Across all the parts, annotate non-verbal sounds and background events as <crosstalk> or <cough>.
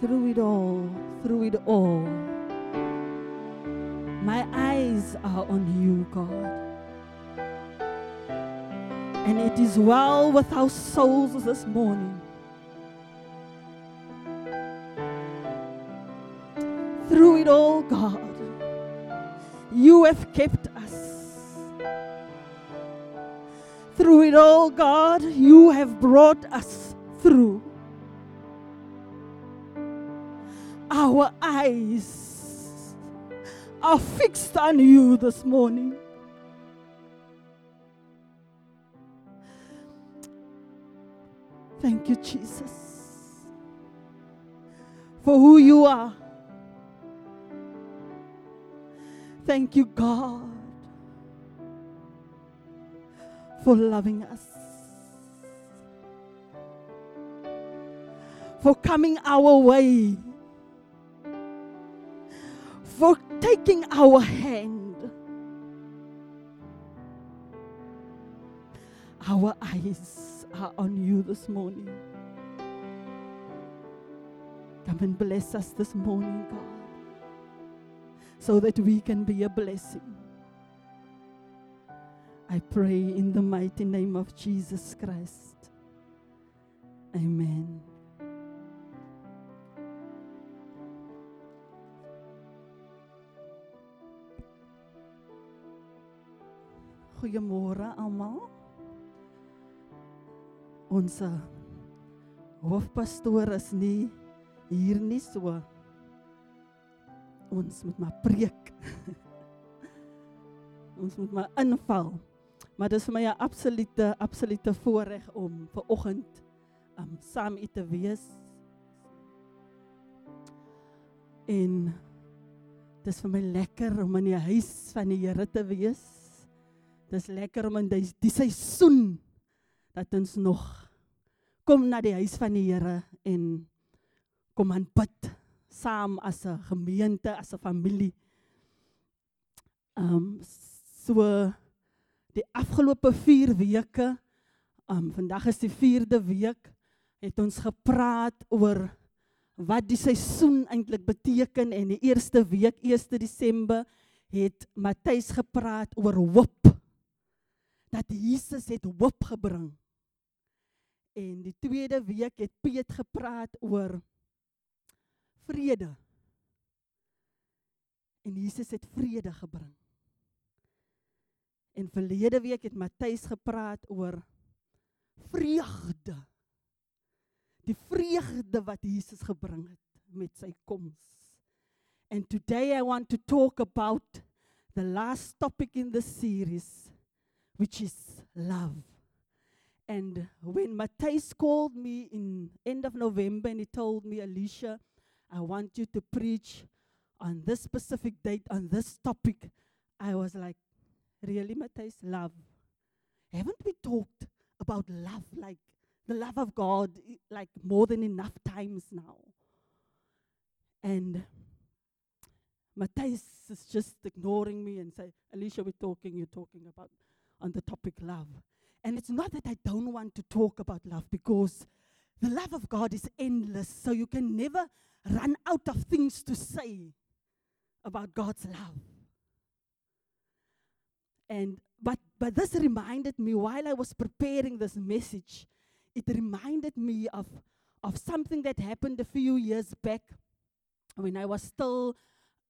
Through it all, through it all, my eyes are on you, God. And it is well with our souls this morning. Through it all, God, you have kept us. Through it all, God, you have brought us through. Eyes are fixed on you this morning. Thank you, Jesus, for who you are. Thank you, God, for loving us, for coming our way, for taking our hand. Our eyes are on you this morning. Come and bless us this morning, God so that we can be a blessing. I pray in the mighty name of Jesus Christ. Amen. Goeiemôre almal. Ons uh, hoofpastoor is nie hier nie so ons moet maar preek. <laughs> ons moet maar inval. Maar dit is vir my 'n absolute absolute voorreg om ver oggend um saam u te wees. En dit is vir my lekker om in die huis van die Here te wees. Dit is lekker om in die, die seisoen dat ons nog kom na die huis van die Here en kom aan bid saam as 'n gemeente, as 'n familie. Ehm um, so die afgelope 4 weke, ehm um, vandag is die 4de week, het ons gepraat oor wat die seisoen eintlik beteken en die eerste week, 1 Desember, het Matthys gepraat oor hoop. Dat Jesus het hoop gebring. En die tweede week het Piet gepraat oor vrede. En Jesus het vrede gebring. En verlede week het Matthys gepraat oor vreugde. Die vreugde wat Jesus gebring het met sy koms. And today I want to talk about the last topic in the series which is love. And when Matthys called me in end of November and he told me Alicia I want you to preach on this specific date, on this topic. I was like, really, Matthias? Love. Haven't we talked about love, like the love of God, like more than enough times now? And Matthias is just ignoring me and say, Alicia, we're talking, you're talking about on the topic love. And it's not that I don't want to talk about love because the love of God is endless, so you can never run out of things to say about God's love. And but but this reminded me while I was preparing this message, it reminded me of of something that happened a few years back when I was still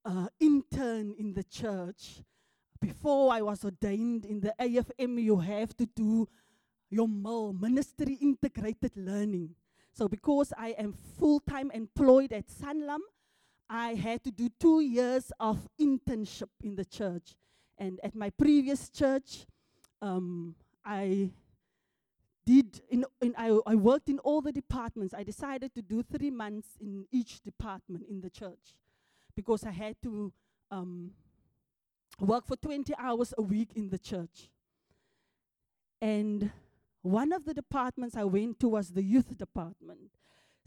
uh, intern in the church. Before I was ordained in the AFM, you have to do your MIL, Ministry Integrated Learning. So because I am full-time employed at Sanlam, I had to do two years of internship in the church. And at my previous church, um, I did in, in I, I worked in all the departments. I decided to do three months in each department in the church because I had to um, work for 20 hours a week in the church. And one of the departments I went to was the youth department.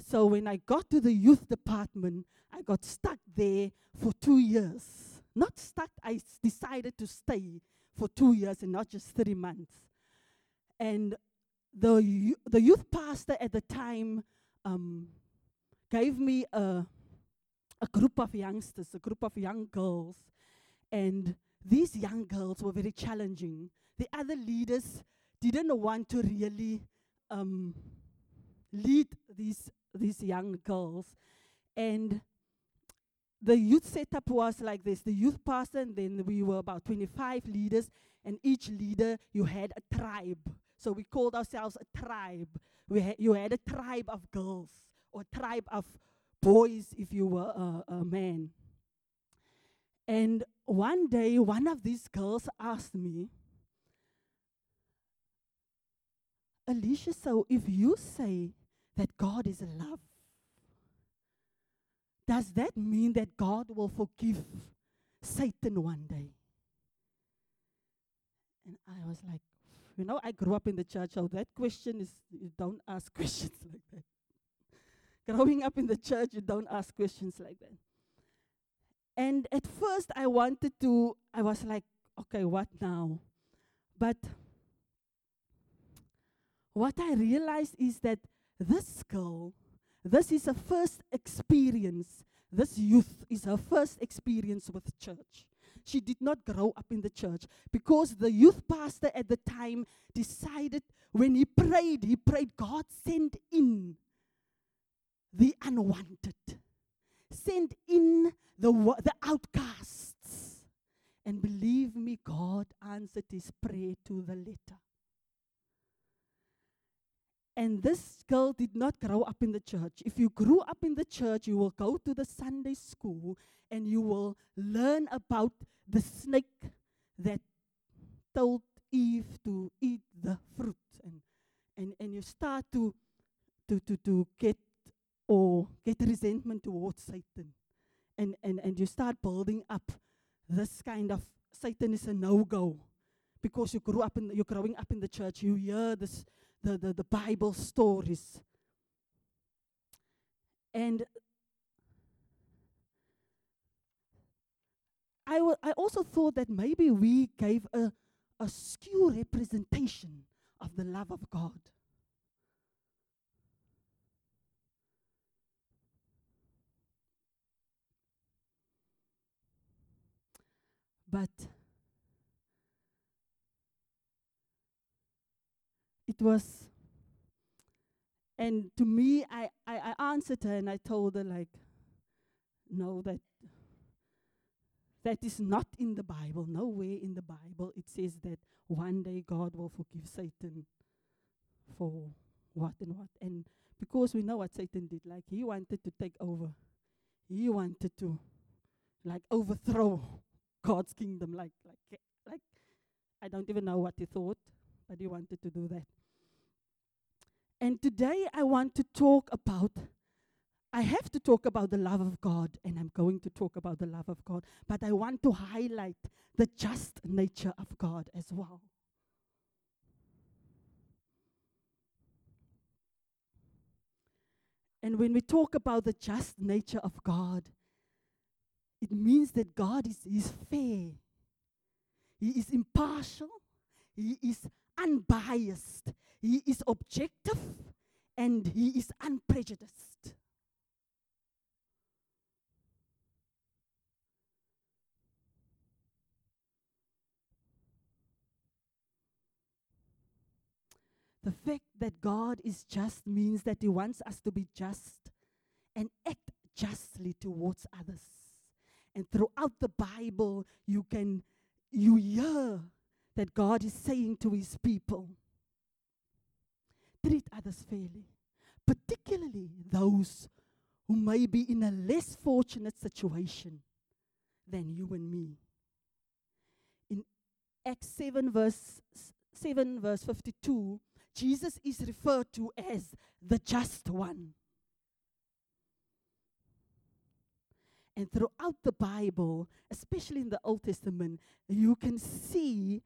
So when I got to the youth department, I got stuck there for two years. Not stuck, I decided to stay for two years and not just three months. And the, the youth pastor at the time um, gave me a, a group of youngsters, a group of young girls. And these young girls were very challenging. The other leaders didn't want to really um, lead these, these young girls. And the youth setup was like this the youth pastor, and then we were about 25 leaders, and each leader you had a tribe. So we called ourselves a tribe. We ha- you had a tribe of girls or tribe of boys if you were a, a man. And one day, one of these girls asked me, Alicia, so if you say that God is love, does that mean that God will forgive Satan one day? And I was like, you know, I grew up in the church, so that question is, you don't ask <laughs> questions like that. Growing up in the church, you don't ask questions like that. And at first, I wanted to, I was like, okay, what now? But what I realized is that this girl, this is her first experience. This youth is her first experience with church. She did not grow up in the church because the youth pastor at the time decided when he prayed, he prayed, God send in the unwanted, send in the, the outcasts. And believe me, God answered his prayer to the letter. And this girl did not grow up in the church. If you grew up in the church, you will go to the Sunday school and you will learn about the snake that told Eve to eat the fruit. And, and, and you start to, to, to, to get or get resentment towards Satan. And, and, and you start building up this kind of Satan is a no go because you grew up in you're growing up in the church. You hear this the, the, the Bible stories. And I, I also thought that maybe we gave a, a skew representation of the love of God. But it was, and to me, I, I, I answered her and I told her, like, no, that that is not in the Bible. Nowhere in the Bible it says that one day God will forgive Satan for what and what. And because we know what Satan did, like he wanted to take over, he wanted to like overthrow God's kingdom, like like like I don't even know what he thought, but he wanted to do that. And today I want to talk about I have to talk about the love of God, and I'm going to talk about the love of God, but I want to highlight the just nature of God as well. And when we talk about the just nature of God, it means that God is, is fair, He is impartial, He is unbiased, He is objective, and He is unprejudiced. The fact that God is just means that He wants us to be just and act justly towards others. And throughout the Bible, you can you hear that God is saying to His people, treat others fairly, particularly those who may be in a less fortunate situation than you and me. In Acts 7 verse 7 verse 52, Jesus is referred to as the just one. And throughout the Bible, especially in the Old Testament, you can see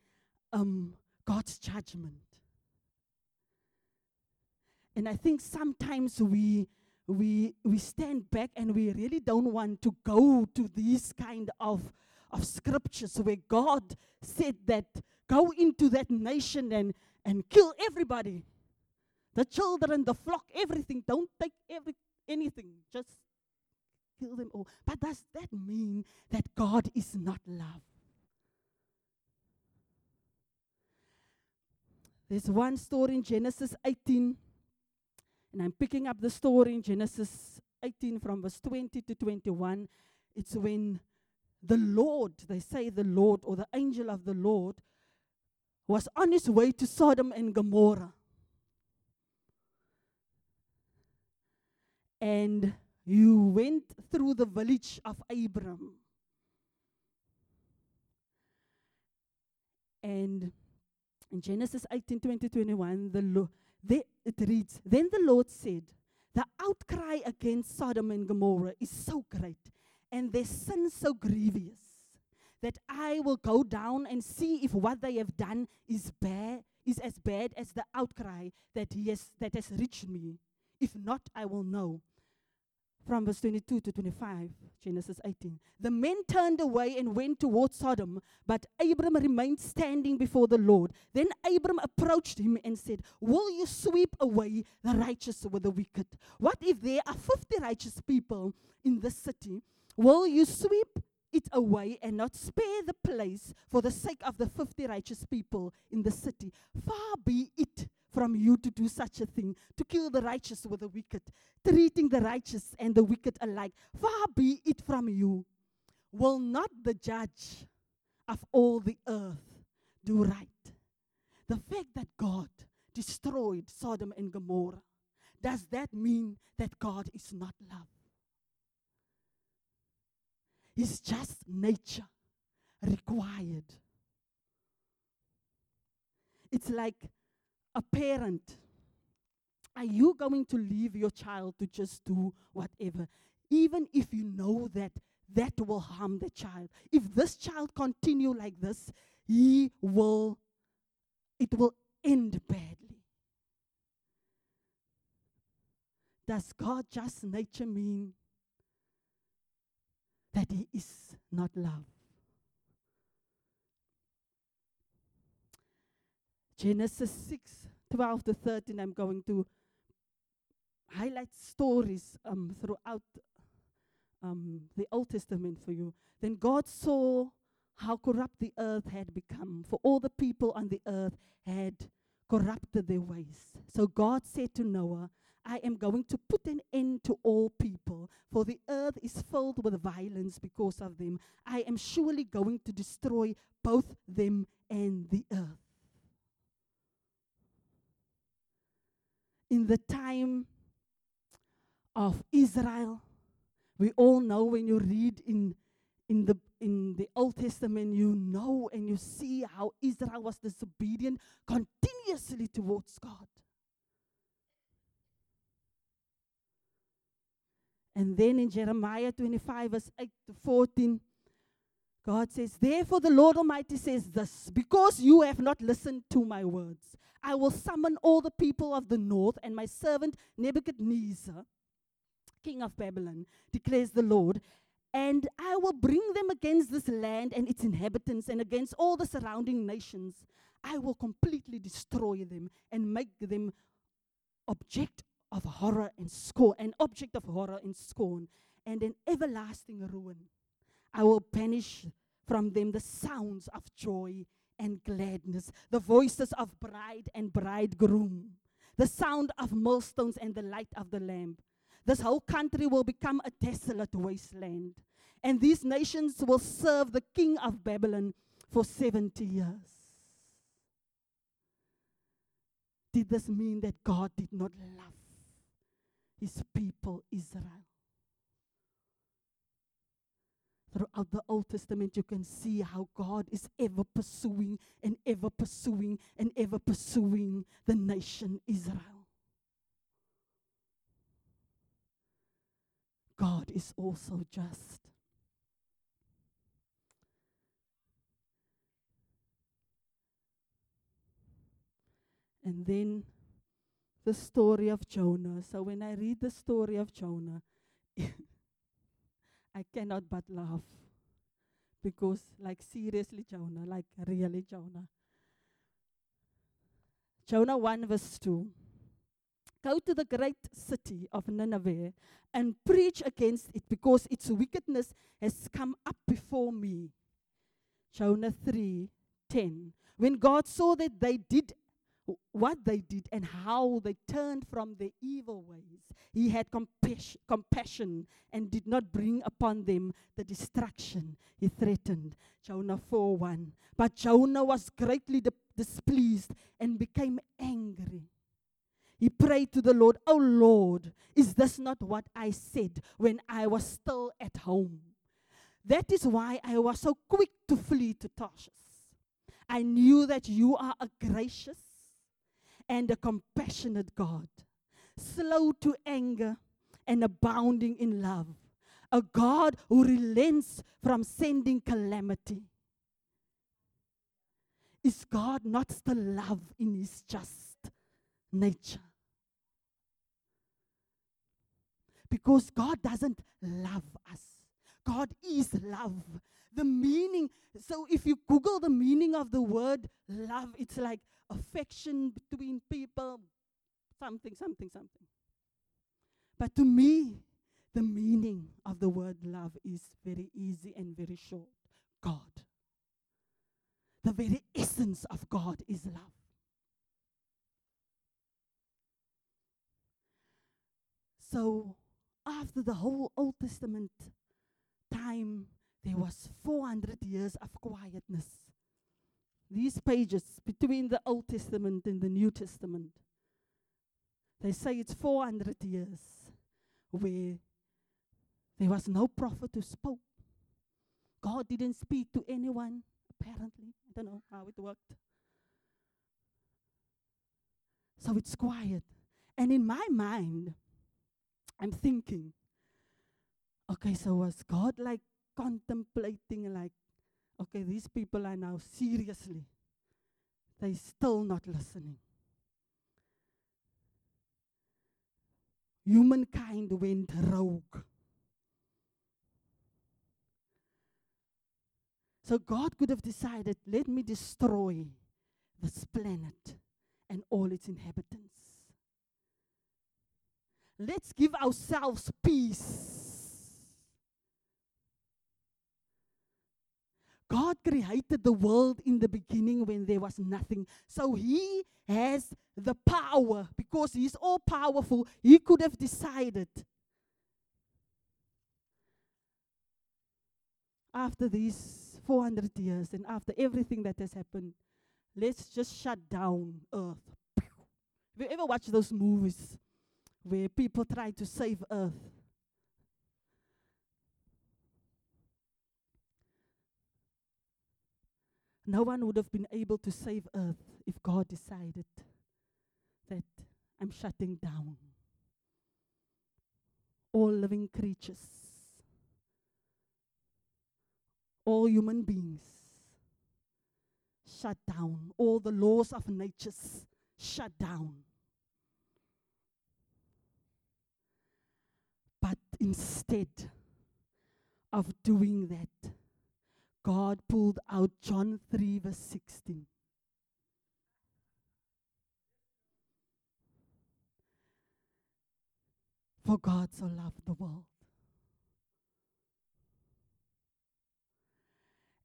um, God's judgment. And I think sometimes we we we stand back and we really don't want to go to these kind of of scriptures where God said that go into that nation and and kill everybody. The children, the flock, everything. Don't take every anything, just kill them all. But does that mean that God is not love? There's one story in Genesis 18, and I'm picking up the story in Genesis 18 from verse 20 to 21. It's when the Lord, they say the Lord or the angel of the Lord, was on his way to Sodom and Gomorrah. And you went through the village of Abram. And in Genesis 18 20, 21, the Lo- they, it reads, Then the Lord said, The outcry against Sodom and Gomorrah is so great, and their sin so grievous, that I will go down and see if what they have done is bad, is as bad as the outcry that, he has, that has reached me. If not, I will know from verse 22 to 25, Genesis 18. The men turned away and went towards Sodom, but Abram remained standing before the Lord. Then Abram approached him and said, Will you sweep away the righteous with the wicked? What if there are 50 righteous people in this city? Will you sweep it away and not spare the place for the sake of the 50 righteous people in the city? Far be it from you to do such a thing, to kill the righteous with the wicked, treating the righteous and the wicked alike. Far be it from you. Will not the judge of all the earth do right? The fact that God destroyed Sodom and Gomorrah, does that mean that God is not love? His just nature required. It's like a parent, are you going to leave your child to just do whatever? Even if you know that that will harm the child. If this child continue like this, he will it will end badly. Does God just nature mean that he is not love? Genesis 6 12 to 13, I'm going to highlight stories um, throughout um, the Old Testament for you. Then God saw how corrupt the earth had become, for all the people on the earth had corrupted their ways. So God said to Noah, I am going to put an end to all people, for the earth is filled with violence because of them. I am surely going to destroy both them and the earth. In the time of Israel. We all know when you read in, in, the, in the Old Testament, you know and you see how Israel was disobedient continuously towards God. And then in Jeremiah 25, verse 8 to 14, God says, Therefore the Lord Almighty says this, because you have not listened to my words, I will summon all the people of the north and my servant Nebuchadnezzar, king of Babylon, declares the Lord, and I will bring them against this land and its inhabitants and against all the surrounding nations. I will completely destroy them and make them object of horror and scorn, an object of horror and scorn, and an everlasting ruin. I will banish from them the sounds of joy and gladness, the voices of bride and bridegroom, the sound of millstones and the light of the lamp. This whole country will become a desolate wasteland, and these nations will serve the king of Babylon for 70 years. Did this mean that God did not love his people, Israel? Throughout the Old Testament, you can see how God is ever pursuing and ever pursuing and ever pursuing the nation Israel. God is also just. And then the story of Jonah. So when I read the story of Jonah, <laughs> I cannot but laugh. Because, like, seriously, Jonah, like, really, Jonah. Jonah 1, verse 2. Go to the great city of Nineveh and preach against it because its wickedness has come up before me. Jonah 3 10. When God saw that they did what they did and how they turned from their evil ways, He had compas- compassion and did not bring upon them the destruction He threatened. Jonah 4 1. But Jonah was greatly di- displeased and became angry. He prayed to the Lord, Oh Lord, is this not what I said when I was still at home? That is why I was so quick to flee to Tarshish. I knew that you are a gracious and a compassionate God, slow to anger and abounding in love, a God who relents from sending calamity. Is God not still love in his just nature? Because God doesn't love us. God is love. The meaning, so if you Google the meaning of the word love, it's like affection between people, something, something, something. But to me, the meaning of the word love is very easy and very short God. The very essence of God is love. So, after the whole Old Testament time, there was 400 years of quietness. These pages between the Old Testament and the New Testament, they say it's 400 years where there was no prophet who spoke. God didn't speak to anyone, apparently. I don't know how it worked. So it's quiet. And in my mind, I'm thinking, okay, so was God like contemplating, like, okay, these people are now seriously, they're still not listening. Humankind went rogue. So God could have decided, let me destroy this planet and all its inhabitants. Let's give ourselves peace. God created the world in the beginning when there was nothing. So He has the power because He's all powerful. He could have decided after these 400 years and after everything that has happened, let's just shut down Earth. Have you ever watched those movies where people try to save Earth? No one would have been able to save Earth if God decided that I'm shutting down all living creatures, all human beings. Shut down all the laws of nature. Shut down. But instead of doing that, God pulled out John 3, verse 16. For God so loved the world.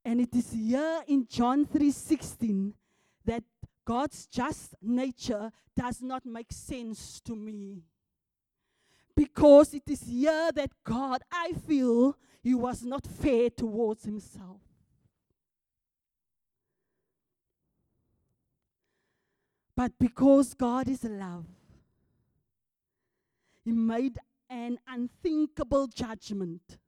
And it is here in John 3:16 that God's just nature does not make sense to me. Because it is here that God, I feel, he was not fair towards himself. But because God is love, he made an unthinkable judgment.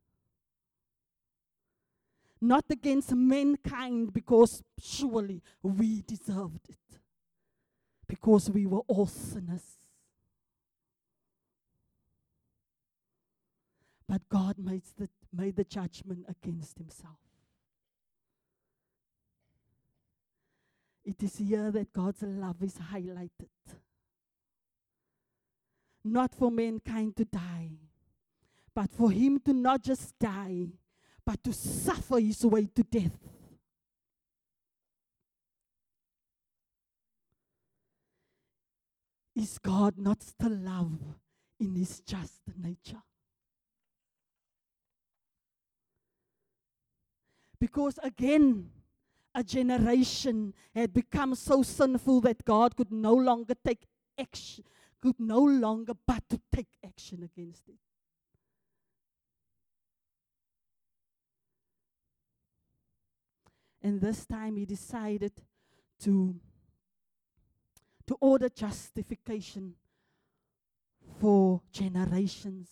Not against mankind, because surely we deserved it. Because we were all sinners. But God made the, made the judgment against himself. It is here that God's love is highlighted. Not for mankind to die, but for him to not just die, but to suffer his way to death. Is God not still love in his just nature? Because again, a generation had become so sinful that God could no longer take action, could no longer but to take action against it. And this time he decided to, to order justification for generations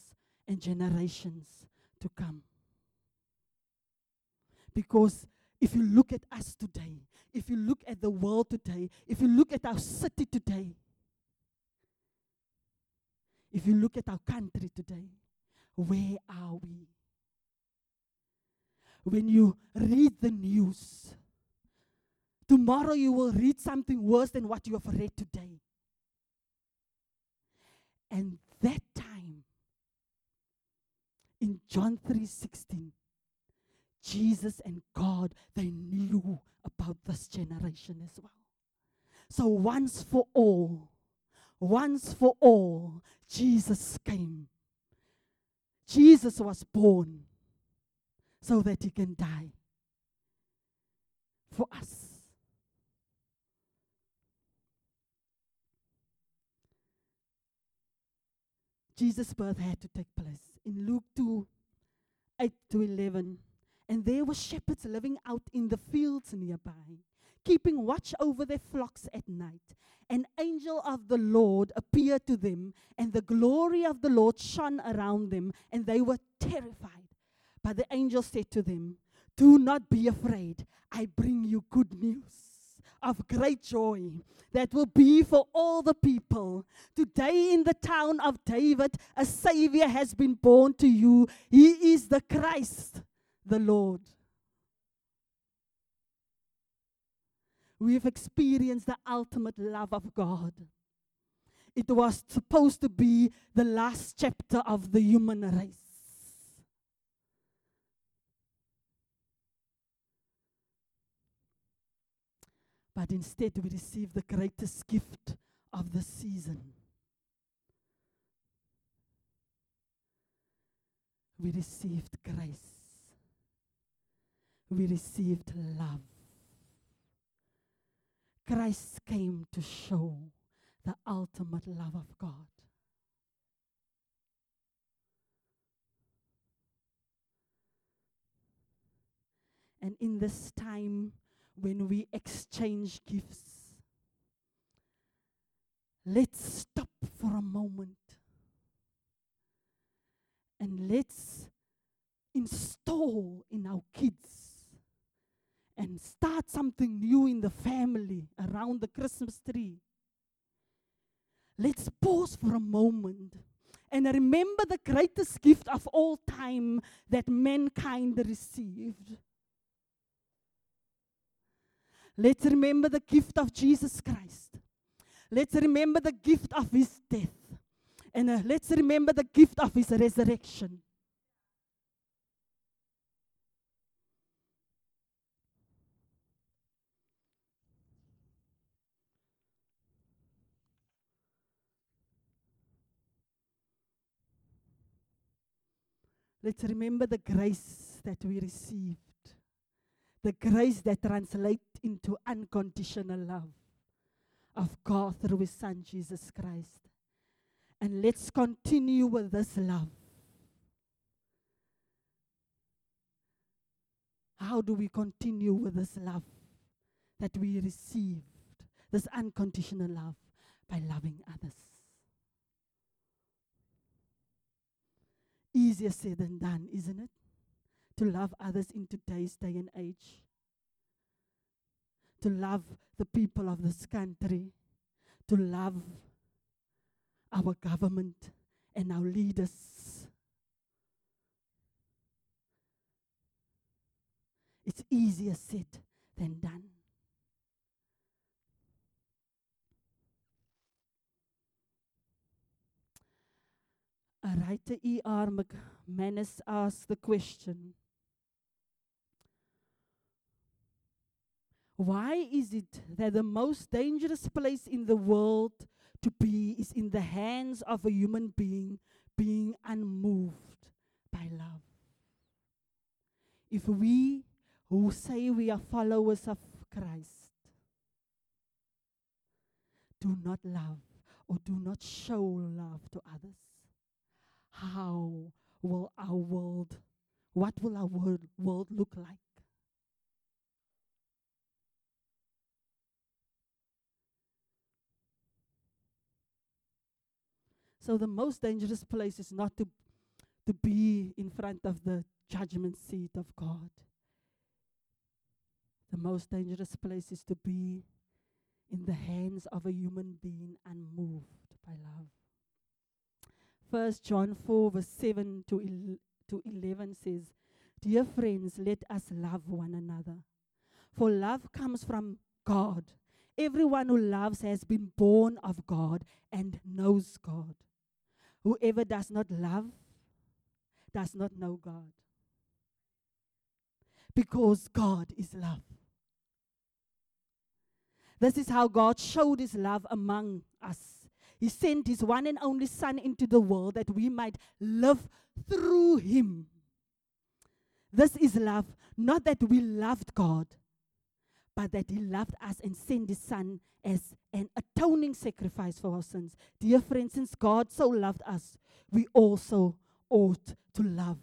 and generations to come. Because if you look at us today, if you look at the world today, if you look at our city today, if you look at our country today, where are we? When you read the news, tomorrow you will read something worse than what you have read today. And that time, in John 3:16, Jesus and God, they knew about this generation as well. So once for all, once for all, Jesus came. Jesus was born so that he can die for us. Jesus' birth had to take place in Luke 2 8 to 11. And there were shepherds living out in the fields nearby, keeping watch over their flocks at night. An angel of the Lord appeared to them, and the glory of the Lord shone around them, and they were terrified. But the angel said to them, Do not be afraid. I bring you good news of great joy that will be for all the people. Today, in the town of David, a Savior has been born to you. He is the Christ, the Lord. We've experienced the ultimate love of God. It was supposed to be the last chapter of the human race. But instead, we receive the greatest gift of the season. We received grace. We received love. Christ came to show the ultimate love of God. And in this time, when we exchange gifts. Let's stop for a moment and let's install in our kids and start something new in the family around the Christmas tree. Let's pause for a moment and remember the greatest gift of all time that mankind received Let's remember the gift of Jesus Christ. Let's remember the gift of his death. And uh, let's remember the gift of his resurrection. Let's remember the grace that we received the grace that translates into unconditional love of God through His Son Jesus Christ. And let's continue with this love. How do we continue with this love that we received? This unconditional love by loving others. Easier said than done, isn't it? to love others in today's day and age, to love the people of this country, to love our government and our leaders. It's easier said than done. A writer E.R. McManus asked the question Why is it that the most dangerous place in the world to be is in the hands of a human being being unmoved by love. If we who say we are followers of Christ do not love or do not show love to others, how will our world, what will our world, world look like? So the most dangerous place is not to, to be in front of the judgment seat of God. The most dangerous place is to be in the hands of a human being unmoved by love. First John 4 verse 7 to, el- to 11 says, Dear friends, let us love one another. For love comes from God. Everyone who loves has been born of God and knows God. Whoever does not love does not know God. Because God is love. This is how God showed his love among us. He sent his one and only Son into the world that we might live through him. This is love, not that we loved God, but that he loved us and sent his Son as an atoning sacrifice for our sins. Dear friends, since God so loved us, we also ought to love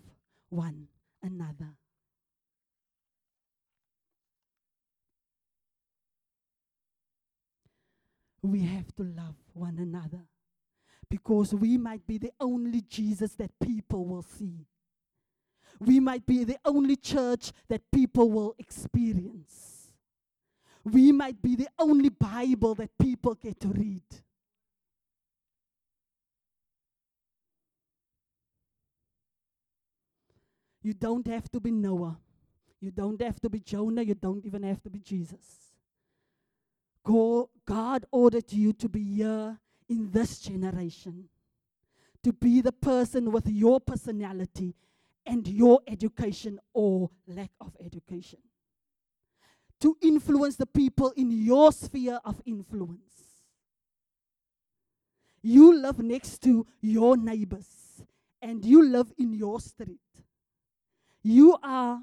one another. We have to love one another because we might be the only Jesus that people will see. We might be the only church that people will experience. We might be the only Bible that people get to read. You don't have to be Noah. You don't have to be Jonah. You don't even have to be Jesus. God ordered you to be here in this generation, to be the person with your personality and your education or lack of education, to influence the people in your sphere of influence. You live next to your neighbors and you live in your street. You are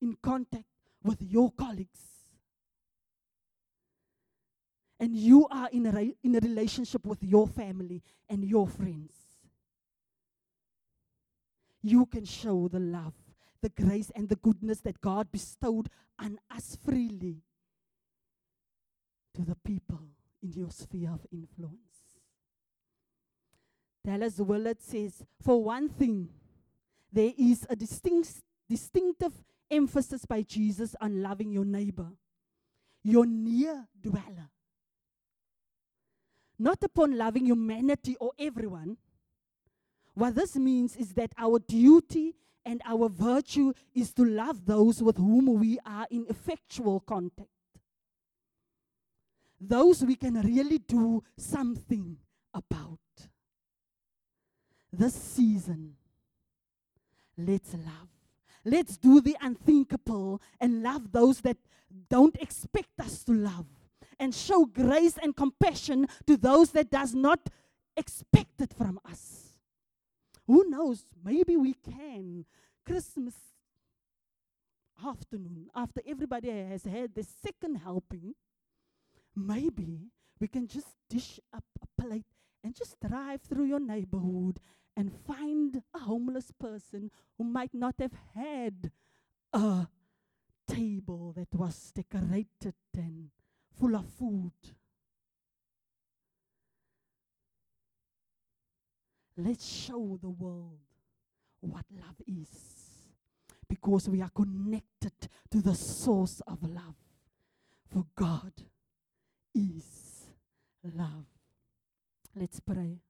in contact with your colleagues and you are in a, re- in a relationship with your family and your friends, you can show the love, the grace, and the goodness that God bestowed on us freely to the people in your sphere of influence. Dallas Willard says, for one thing, there is a distinct, distinctive emphasis by Jesus on loving your neighbor, your near dweller not upon loving humanity or everyone. What this means is that our duty and our virtue is to love those with whom we are in effectual contact. Those we can really do something about. This season, let's love. Let's do the unthinkable and love those that don't expect us to love and show grace and compassion to those that does not expect it from us. Who knows? Maybe we can. Christmas afternoon, after everybody has had the second helping, maybe we can just dish up a plate and just drive through your neighborhood and find a homeless person who might not have had a table that was decorated and full of food. Let's show the world what love is because we are connected to the source of love. For God is love. Let's pray.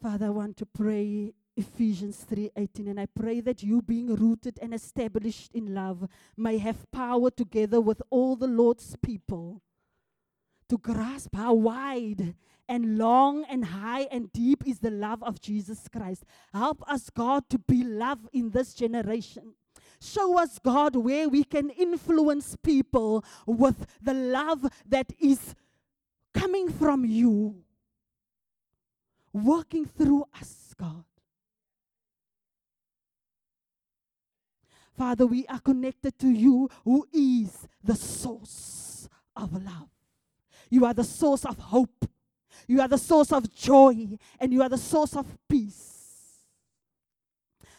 Father, I want to pray Ephesians 3:18 and I pray that you being rooted and established in love may have power together with all the Lord's people to grasp how wide and long and high and deep is the love of Jesus Christ. Help us God to be love in this generation. Show us, God, where we can influence people with the love that is coming from you, working through us, God. Father, we are connected to you, who is the source of love. You are the source of hope. You are the source of joy. And you are the source of peace.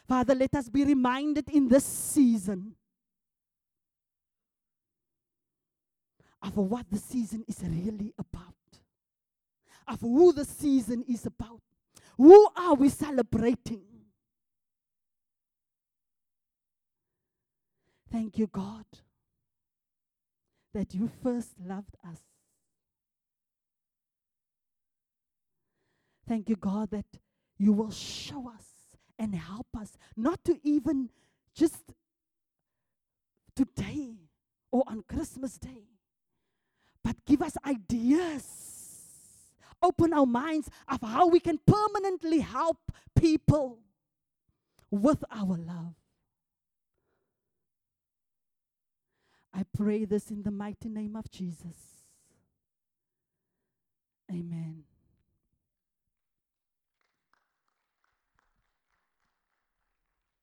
Father, let us be reminded in this season of what the season is really about, of who the season is about. Who are we celebrating? Thank you, God, that you first loved us. Thank you, God, that you will show us and help us not to even just today or on Christmas Day, but give us ideas. Open our minds of how we can permanently help people with our love. I pray this in the mighty name of Jesus. Amen.